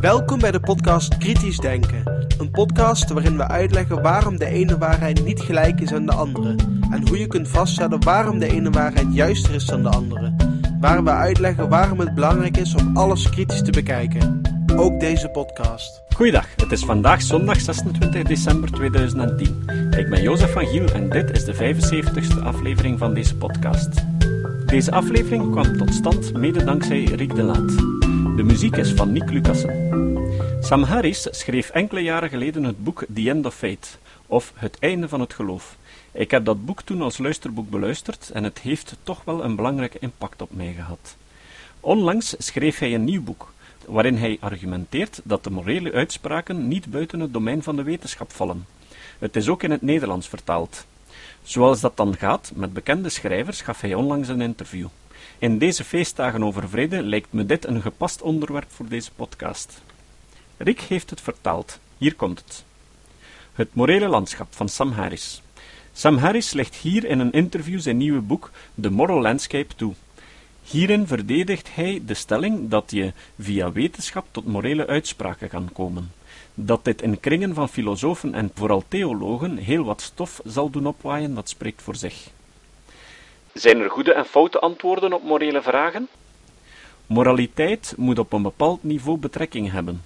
Welkom bij de podcast Kritisch Denken. Een podcast waarin we uitleggen waarom de ene waarheid niet gelijk is aan de andere. En hoe je kunt vaststellen waarom de ene waarheid juister is dan de andere. Waar we uitleggen waarom het belangrijk is om alles kritisch te bekijken. Ook deze podcast. Goeiedag, het is vandaag zondag 26 december 2010. Ik ben Jozef van Giel en dit is de 75ste aflevering van deze podcast. Deze aflevering kwam tot stand mede dankzij Rick de Laat. De muziek is van Nick Lucassen. Sam Harris schreef enkele jaren geleden het boek The End of Fate, of Het einde van het geloof. Ik heb dat boek toen als luisterboek beluisterd en het heeft toch wel een belangrijke impact op mij gehad. Onlangs schreef hij een nieuw boek, waarin hij argumenteert dat de morele uitspraken niet buiten het domein van de wetenschap vallen. Het is ook in het Nederlands vertaald. Zoals dat dan gaat met bekende schrijvers, gaf hij onlangs een interview. In deze feestdagen over vrede lijkt me dit een gepast onderwerp voor deze podcast. Rick heeft het vertaald. Hier komt het. Het morele landschap van Sam Harris. Sam Harris legt hier in een interview zijn nieuwe boek The Moral Landscape toe. Hierin verdedigt hij de stelling dat je via wetenschap tot morele uitspraken kan komen. Dat dit in kringen van filosofen en vooral theologen heel wat stof zal doen opwaaien, dat spreekt voor zich. Zijn er goede en foute antwoorden op morele vragen? Moraliteit moet op een bepaald niveau betrekking hebben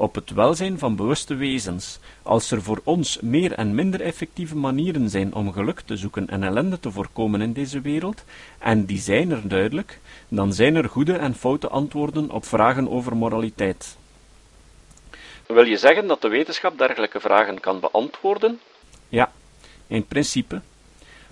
op het welzijn van bewuste wezens. Als er voor ons meer en minder effectieve manieren zijn om geluk te zoeken en ellende te voorkomen in deze wereld, en die zijn er duidelijk, dan zijn er goede en foute antwoorden op vragen over moraliteit. Wil je zeggen dat de wetenschap dergelijke vragen kan beantwoorden? Ja, in principe.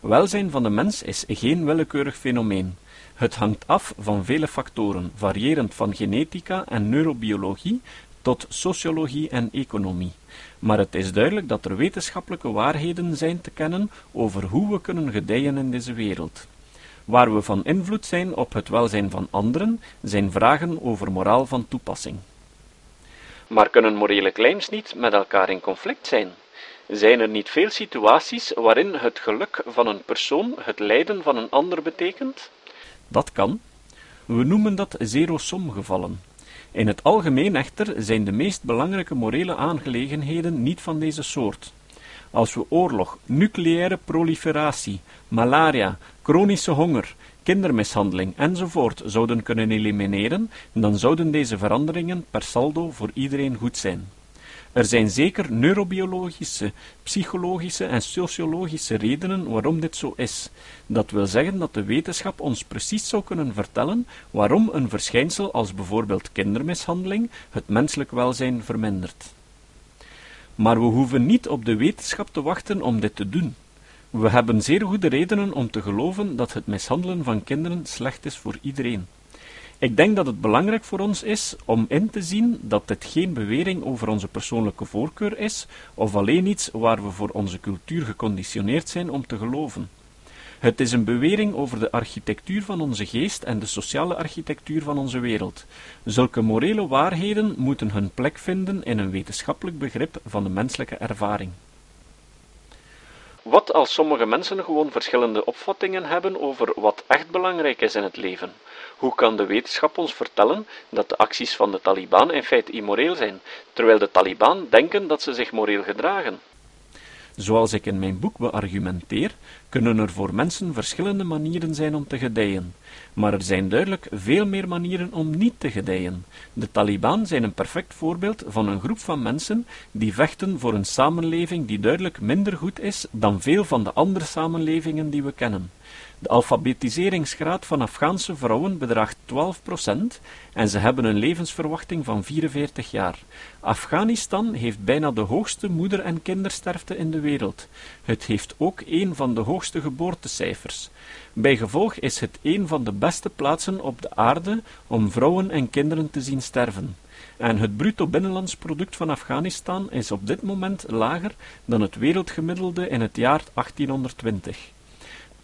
Welzijn van de mens is geen willekeurig fenomeen. Het hangt af van vele factoren, variërend van genetica en neurobiologie tot sociologie en economie. Maar het is duidelijk dat er wetenschappelijke waarheden zijn te kennen over hoe we kunnen gedijen in deze wereld. Waar we van invloed zijn op het welzijn van anderen, zijn vragen over moraal van toepassing. Maar kunnen morele claims niet met elkaar in conflict zijn? Zijn er niet veel situaties waarin het geluk van een persoon het lijden van een ander betekent? Dat kan. We noemen dat zero-som gevallen. In het algemeen echter zijn de meest belangrijke morele aangelegenheden niet van deze soort. Als we oorlog, nucleaire proliferatie, malaria, chronische honger, kindermishandeling enzovoort zouden kunnen elimineren, dan zouden deze veranderingen per saldo voor iedereen goed zijn. Er zijn zeker neurobiologische, psychologische en sociologische redenen waarom dit zo is. Dat wil zeggen dat de wetenschap ons precies zou kunnen vertellen waarom een verschijnsel als bijvoorbeeld kindermishandeling het menselijk welzijn vermindert. Maar we hoeven niet op de wetenschap te wachten om dit te doen. We hebben zeer goede redenen om te geloven dat het mishandelen van kinderen slecht is voor iedereen. Ik denk dat het belangrijk voor ons is om in te zien dat dit geen bewering over onze persoonlijke voorkeur is, of alleen iets waar we voor onze cultuur geconditioneerd zijn om te geloven. Het is een bewering over de architectuur van onze geest en de sociale architectuur van onze wereld. Zulke morele waarheden moeten hun plek vinden in een wetenschappelijk begrip van de menselijke ervaring. Wat als sommige mensen gewoon verschillende opvattingen hebben over wat echt belangrijk is in het leven? Hoe kan de wetenschap ons vertellen dat de acties van de Taliban in feite immoreel zijn, terwijl de Taliban denken dat ze zich moreel gedragen? Zoals ik in mijn boek beargumenteer, kunnen er voor mensen verschillende manieren zijn om te gedijen. Maar er zijn duidelijk veel meer manieren om niet te gedijen. De Taliban zijn een perfect voorbeeld van een groep van mensen die vechten voor een samenleving die duidelijk minder goed is dan veel van de andere samenlevingen die we kennen. De alfabetiseringsgraad van Afghaanse vrouwen bedraagt 12% en ze hebben een levensverwachting van 44 jaar. Afghanistan heeft bijna de hoogste moeder- en kindersterfte in de wereld. Het heeft ook een van de hoogste geboortecijfers. Bijgevolg is het een van de beste plaatsen op de aarde om vrouwen en kinderen te zien sterven. En het bruto binnenlands product van Afghanistan is op dit moment lager dan het wereldgemiddelde in het jaar 1820.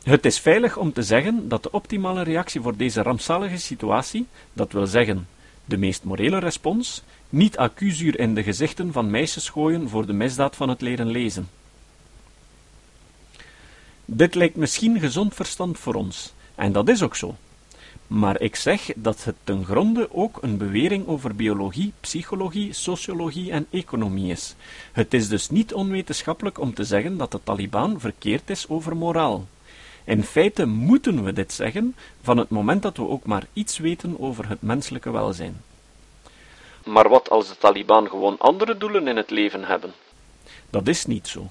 Het is veilig om te zeggen dat de optimale reactie voor deze rampzalige situatie, dat wil zeggen, de meest morele respons, niet accuzuur in de gezichten van meisjes gooien voor de misdaad van het leren lezen. Dit lijkt misschien gezond verstand voor ons, en dat is ook zo. Maar ik zeg dat het ten gronde ook een bewering over biologie, psychologie, sociologie en economie is. Het is dus niet onwetenschappelijk om te zeggen dat de Taliban verkeerd is over moraal. In feite moeten we dit zeggen van het moment dat we ook maar iets weten over het menselijke welzijn. Maar wat als de Taliban gewoon andere doelen in het leven hebben? Dat is niet zo.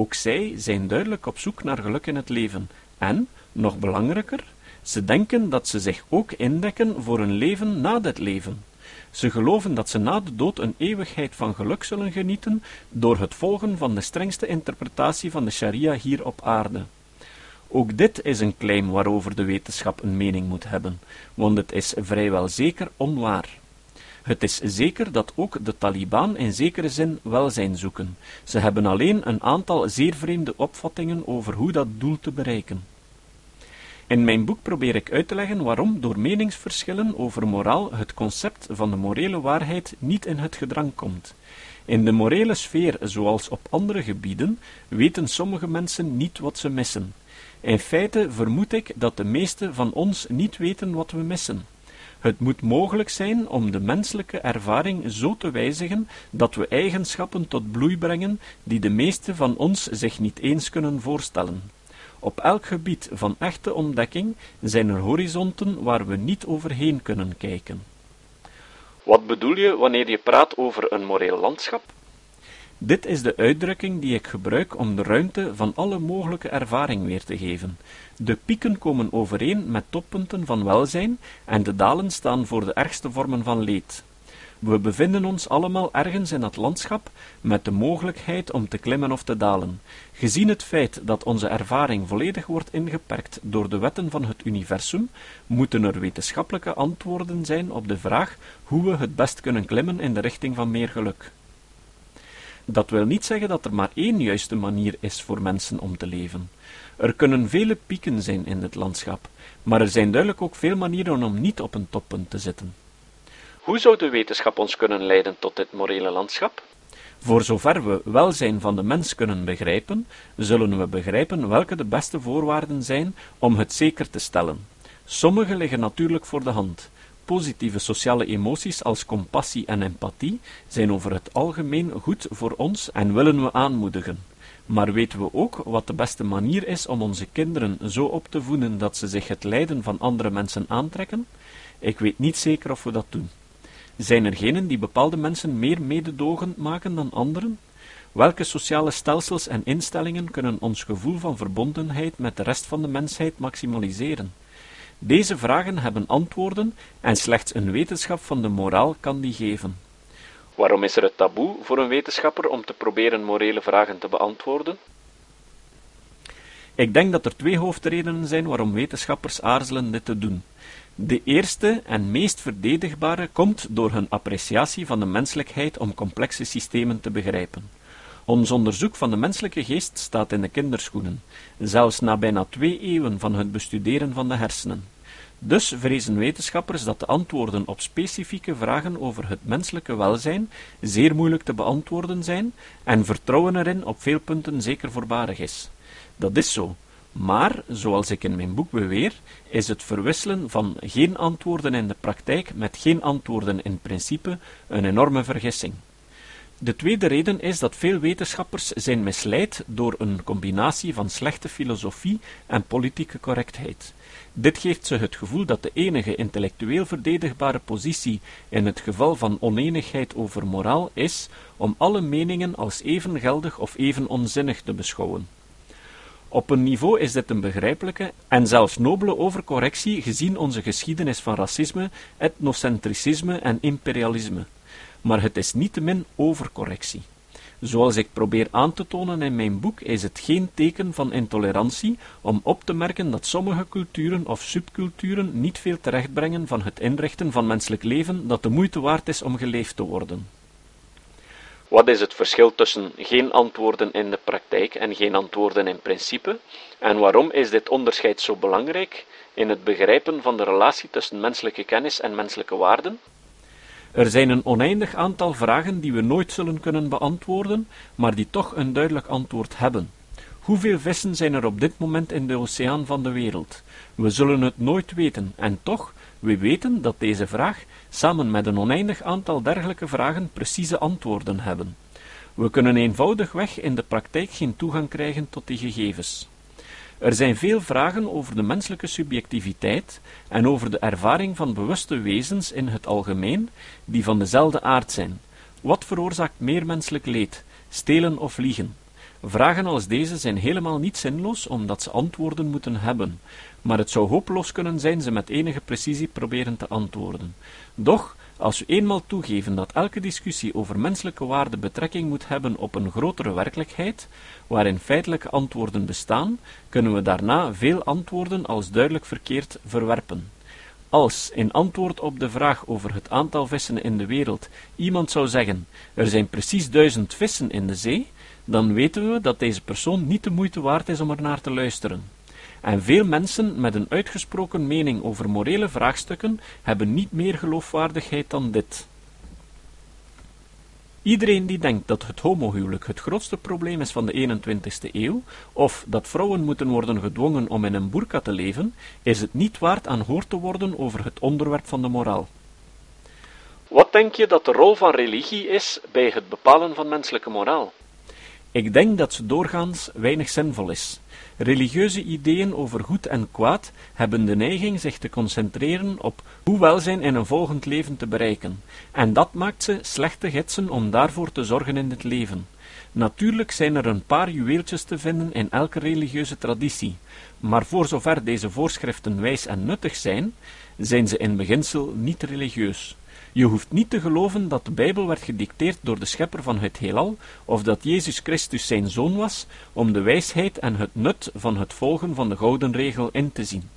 Ook zij zijn duidelijk op zoek naar geluk in het leven en, nog belangrijker, ze denken dat ze zich ook indekken voor een leven na dit leven. Ze geloven dat ze na de dood een eeuwigheid van geluk zullen genieten door het volgen van de strengste interpretatie van de sharia hier op aarde. Ook dit is een claim waarover de wetenschap een mening moet hebben, want het is vrijwel zeker onwaar. Het is zeker dat ook de Taliban in zekere zin welzijn zoeken. Ze hebben alleen een aantal zeer vreemde opvattingen over hoe dat doel te bereiken. In mijn boek probeer ik uit te leggen waarom door meningsverschillen over moraal het concept van de morele waarheid niet in het gedrang komt. In de morele sfeer, zoals op andere gebieden, weten sommige mensen niet wat ze missen. In feite vermoed ik dat de meesten van ons niet weten wat we missen. Het moet mogelijk zijn om de menselijke ervaring zo te wijzigen dat we eigenschappen tot bloei brengen die de meesten van ons zich niet eens kunnen voorstellen. Op elk gebied van echte ontdekking zijn er horizonten waar we niet overheen kunnen kijken. Wat bedoel je wanneer je praat over een moreel landschap? Dit is de uitdrukking die ik gebruik om de ruimte van alle mogelijke ervaring weer te geven. De pieken komen overeen met toppunten van welzijn en de dalen staan voor de ergste vormen van leed. We bevinden ons allemaal ergens in dat landschap met de mogelijkheid om te klimmen of te dalen. Gezien het feit dat onze ervaring volledig wordt ingeperkt door de wetten van het universum, moeten er wetenschappelijke antwoorden zijn op de vraag hoe we het best kunnen klimmen in de richting van meer geluk. Dat wil niet zeggen dat er maar één juiste manier is voor mensen om te leven. Er kunnen vele pieken zijn in het landschap, maar er zijn duidelijk ook veel manieren om niet op een toppunt te zitten. Hoe zou de wetenschap ons kunnen leiden tot dit morele landschap? Voor zover we welzijn van de mens kunnen begrijpen, zullen we begrijpen welke de beste voorwaarden zijn om het zeker te stellen. Sommige liggen natuurlijk voor de hand. Positieve sociale emoties als compassie en empathie zijn over het algemeen goed voor ons en willen we aanmoedigen. Maar weten we ook wat de beste manier is om onze kinderen zo op te voeden dat ze zich het lijden van andere mensen aantrekken? Ik weet niet zeker of we dat doen. Zijn er genen die bepaalde mensen meer mededogend maken dan anderen? Welke sociale stelsels en instellingen kunnen ons gevoel van verbondenheid met de rest van de mensheid maximaliseren? Deze vragen hebben antwoorden en slechts een wetenschap van de moraal kan die geven. Waarom is er het taboe voor een wetenschapper om te proberen morele vragen te beantwoorden? Ik denk dat er twee hoofdredenen zijn waarom wetenschappers aarzelen dit te doen. De eerste en meest verdedigbare komt door hun appreciatie van de menselijkheid om complexe systemen te begrijpen. Ons onderzoek van de menselijke geest staat in de kinderschoenen, zelfs na bijna twee eeuwen van het bestuderen van de hersenen. Dus vrezen wetenschappers dat de antwoorden op specifieke vragen over het menselijke welzijn zeer moeilijk te beantwoorden zijn en vertrouwen erin op veel punten zeker voorbarig is. Dat is zo, maar, zoals ik in mijn boek beweer, is het verwisselen van geen antwoorden in de praktijk met geen antwoorden in principe een enorme vergissing. De tweede reden is dat veel wetenschappers zijn misleid door een combinatie van slechte filosofie en politieke correctheid. Dit geeft ze het gevoel dat de enige intellectueel verdedigbare positie in het geval van oneenigheid over moraal is om alle meningen als even geldig of even onzinnig te beschouwen. Op een niveau is dit een begrijpelijke en zelfs nobele overcorrectie gezien onze geschiedenis van racisme, etnocentricisme en imperialisme. Maar het is niettemin overcorrectie. Zoals ik probeer aan te tonen in mijn boek, is het geen teken van intolerantie om op te merken dat sommige culturen of subculturen niet veel terechtbrengen van het inrichten van menselijk leven dat de moeite waard is om geleefd te worden. Wat is het verschil tussen geen antwoorden in de praktijk en geen antwoorden in principe? En waarom is dit onderscheid zo belangrijk in het begrijpen van de relatie tussen menselijke kennis en menselijke waarden? Er zijn een oneindig aantal vragen die we nooit zullen kunnen beantwoorden, maar die toch een duidelijk antwoord hebben. Hoeveel vissen zijn er op dit moment in de oceaan van de wereld? We zullen het nooit weten, en toch, we weten dat deze vraag, samen met een oneindig aantal dergelijke vragen, precieze antwoorden hebben. We kunnen eenvoudigweg in de praktijk geen toegang krijgen tot die gegevens. Er zijn veel vragen over de menselijke subjectiviteit en over de ervaring van bewuste wezens in het algemeen, die van dezelfde aard zijn. Wat veroorzaakt meer menselijk leed, stelen of liegen? Vragen als deze zijn helemaal niet zinloos omdat ze antwoorden moeten hebben, maar het zou hopeloos kunnen zijn ze met enige precisie proberen te antwoorden. Doch, als we eenmaal toegeven dat elke discussie over menselijke waarde betrekking moet hebben op een grotere werkelijkheid, waarin feitelijke antwoorden bestaan, kunnen we daarna veel antwoorden als duidelijk verkeerd verwerpen. Als, in antwoord op de vraag over het aantal vissen in de wereld, iemand zou zeggen: er zijn precies duizend vissen in de zee, dan weten we dat deze persoon niet de moeite waard is om er naar te luisteren. En veel mensen met een uitgesproken mening over morele vraagstukken hebben niet meer geloofwaardigheid dan dit. Iedereen die denkt dat het homohuwelijk het grootste probleem is van de 21ste eeuw, of dat vrouwen moeten worden gedwongen om in een burka te leven, is het niet waard aanhoord te worden over het onderwerp van de moraal. Wat denk je dat de rol van religie is bij het bepalen van menselijke moraal? Ik denk dat ze doorgaans weinig zinvol is. Religieuze ideeën over goed en kwaad hebben de neiging zich te concentreren op hoe welzijn in een volgend leven te bereiken, en dat maakt ze slechte gidsen om daarvoor te zorgen in het leven. Natuurlijk zijn er een paar juweeltjes te vinden in elke religieuze traditie, maar voor zover deze voorschriften wijs en nuttig zijn, zijn ze in beginsel niet religieus. Je hoeft niet te geloven dat de Bijbel werd gedicteerd door de schepper van het heelal, of dat Jezus Christus zijn zoon was, om de wijsheid en het nut van het volgen van de gouden regel in te zien.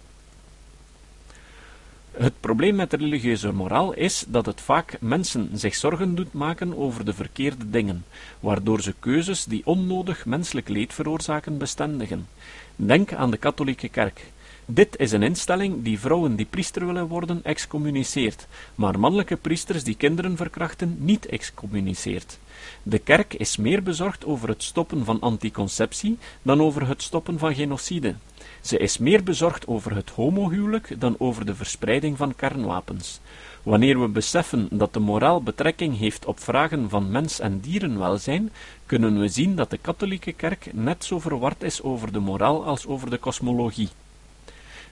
Het probleem met de religieuze moraal is dat het vaak mensen zich zorgen doet maken over de verkeerde dingen, waardoor ze keuzes die onnodig menselijk leed veroorzaken bestendigen. Denk aan de katholieke kerk. Dit is een instelling die vrouwen die priester willen worden excommuniceert, maar mannelijke priesters die kinderen verkrachten niet excommuniceert. De kerk is meer bezorgd over het stoppen van anticonceptie dan over het stoppen van genocide. Ze is meer bezorgd over het homohuwelijk dan over de verspreiding van kernwapens. Wanneer we beseffen dat de moraal betrekking heeft op vragen van mens- en dierenwelzijn, kunnen we zien dat de katholieke kerk net zo verward is over de moraal als over de kosmologie.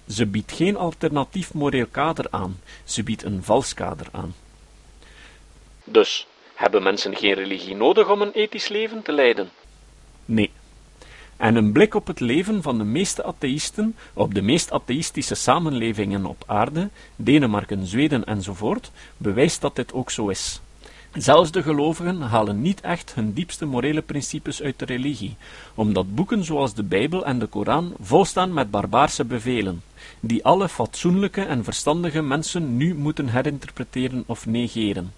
Ze biedt geen alternatief moreel kader aan, ze biedt een vals kader aan. Dus, hebben mensen geen religie nodig om een ethisch leven te leiden? Nee. En een blik op het leven van de meeste atheïsten, op de meest atheïstische samenlevingen op aarde, Denemarken, Zweden enzovoort, bewijst dat dit ook zo is. Zelfs de gelovigen halen niet echt hun diepste morele principes uit de religie, omdat boeken zoals de Bijbel en de Koran volstaan met barbaarse bevelen, die alle fatsoenlijke en verstandige mensen nu moeten herinterpreteren of negeren.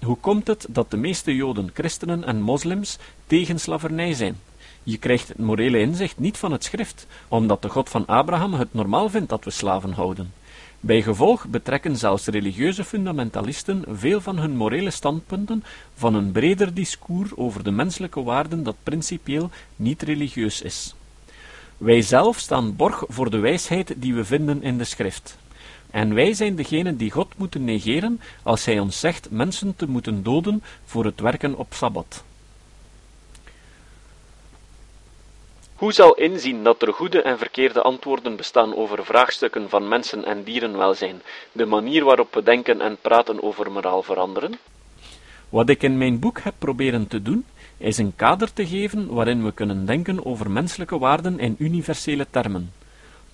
Hoe komt het dat de meeste Joden, christenen en moslims tegen slavernij zijn? Je krijgt het morele inzicht niet van het schrift, omdat de God van Abraham het normaal vindt dat we slaven houden. Bij gevolg betrekken zelfs religieuze fundamentalisten veel van hun morele standpunten van een breder discours over de menselijke waarden dat principieel niet religieus is. Wij zelf staan borg voor de wijsheid die we vinden in de schrift. En wij zijn degenen die God moeten negeren als hij ons zegt mensen te moeten doden voor het werken op Sabbat. Hoe zal inzien dat er goede en verkeerde antwoorden bestaan over vraagstukken van mensen- en dierenwelzijn, de manier waarop we denken en praten over moraal veranderen? Wat ik in mijn boek heb proberen te doen, is een kader te geven waarin we kunnen denken over menselijke waarden in universele termen.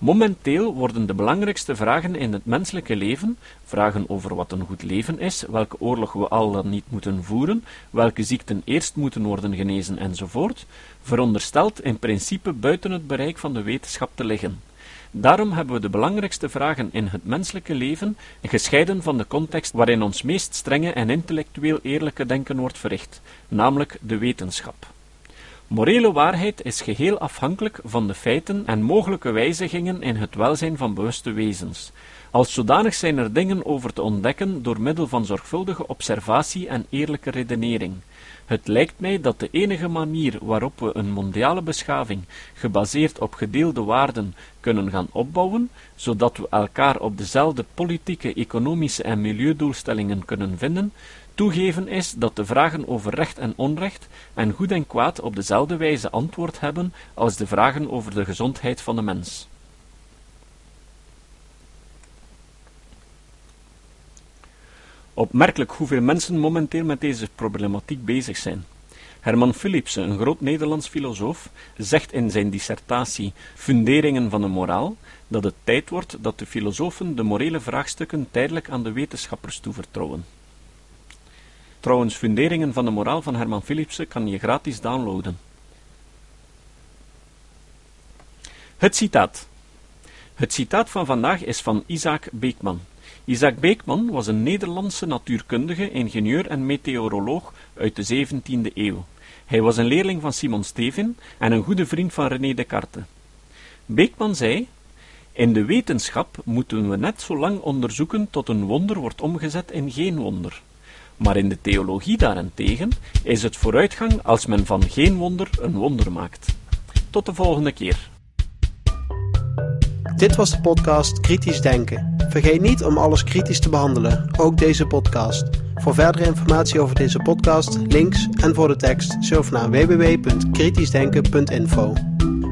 Momenteel worden de belangrijkste vragen in het menselijke leven, vragen over wat een goed leven is, welke oorlog we al dan niet moeten voeren, welke ziekten eerst moeten worden genezen enzovoort, verondersteld in principe buiten het bereik van de wetenschap te liggen. Daarom hebben we de belangrijkste vragen in het menselijke leven gescheiden van de context waarin ons meest strenge en intellectueel eerlijke denken wordt verricht, namelijk de wetenschap. Morele waarheid is geheel afhankelijk van de feiten en mogelijke wijzigingen in het welzijn van bewuste wezens. Als zodanig zijn er dingen over te ontdekken door middel van zorgvuldige observatie en eerlijke redenering. Het lijkt mij dat de enige manier waarop we een mondiale beschaving, gebaseerd op gedeelde waarden, kunnen gaan opbouwen, zodat we elkaar op dezelfde politieke, economische en milieudoelstellingen kunnen vinden, toegeven is dat de vragen over recht en onrecht en goed en kwaad op dezelfde wijze antwoord hebben als de vragen over de gezondheid van de mens. Opmerkelijk hoeveel mensen momenteel met deze problematiek bezig zijn. Herman Philipsen, een groot Nederlands filosoof, zegt in zijn dissertatie Funderingen van de moraal dat het tijd wordt dat de filosofen de morele vraagstukken tijdelijk aan de wetenschappers toevertrouwen. Trouwens, Funderingen van de moraal van Herman Philipsen kan je gratis downloaden. Het citaat. Het citaat van vandaag is van Isaac Beekman. Isaac Beekman was een Nederlandse natuurkundige, ingenieur en meteoroloog uit de 17e eeuw. Hij was een leerling van Simon Stevin en een goede vriend van René Descartes. Beekman zei: In de wetenschap moeten we net zo lang onderzoeken tot een wonder wordt omgezet in geen wonder. Maar in de theologie daarentegen is het vooruitgang als men van geen wonder een wonder maakt. Tot de volgende keer. Dit was de podcast Kritisch Denken. Vergeet niet om alles kritisch te behandelen, ook deze podcast. Voor verdere informatie over deze podcast, links en voor de tekst, surf naar www.kritischdenken.info.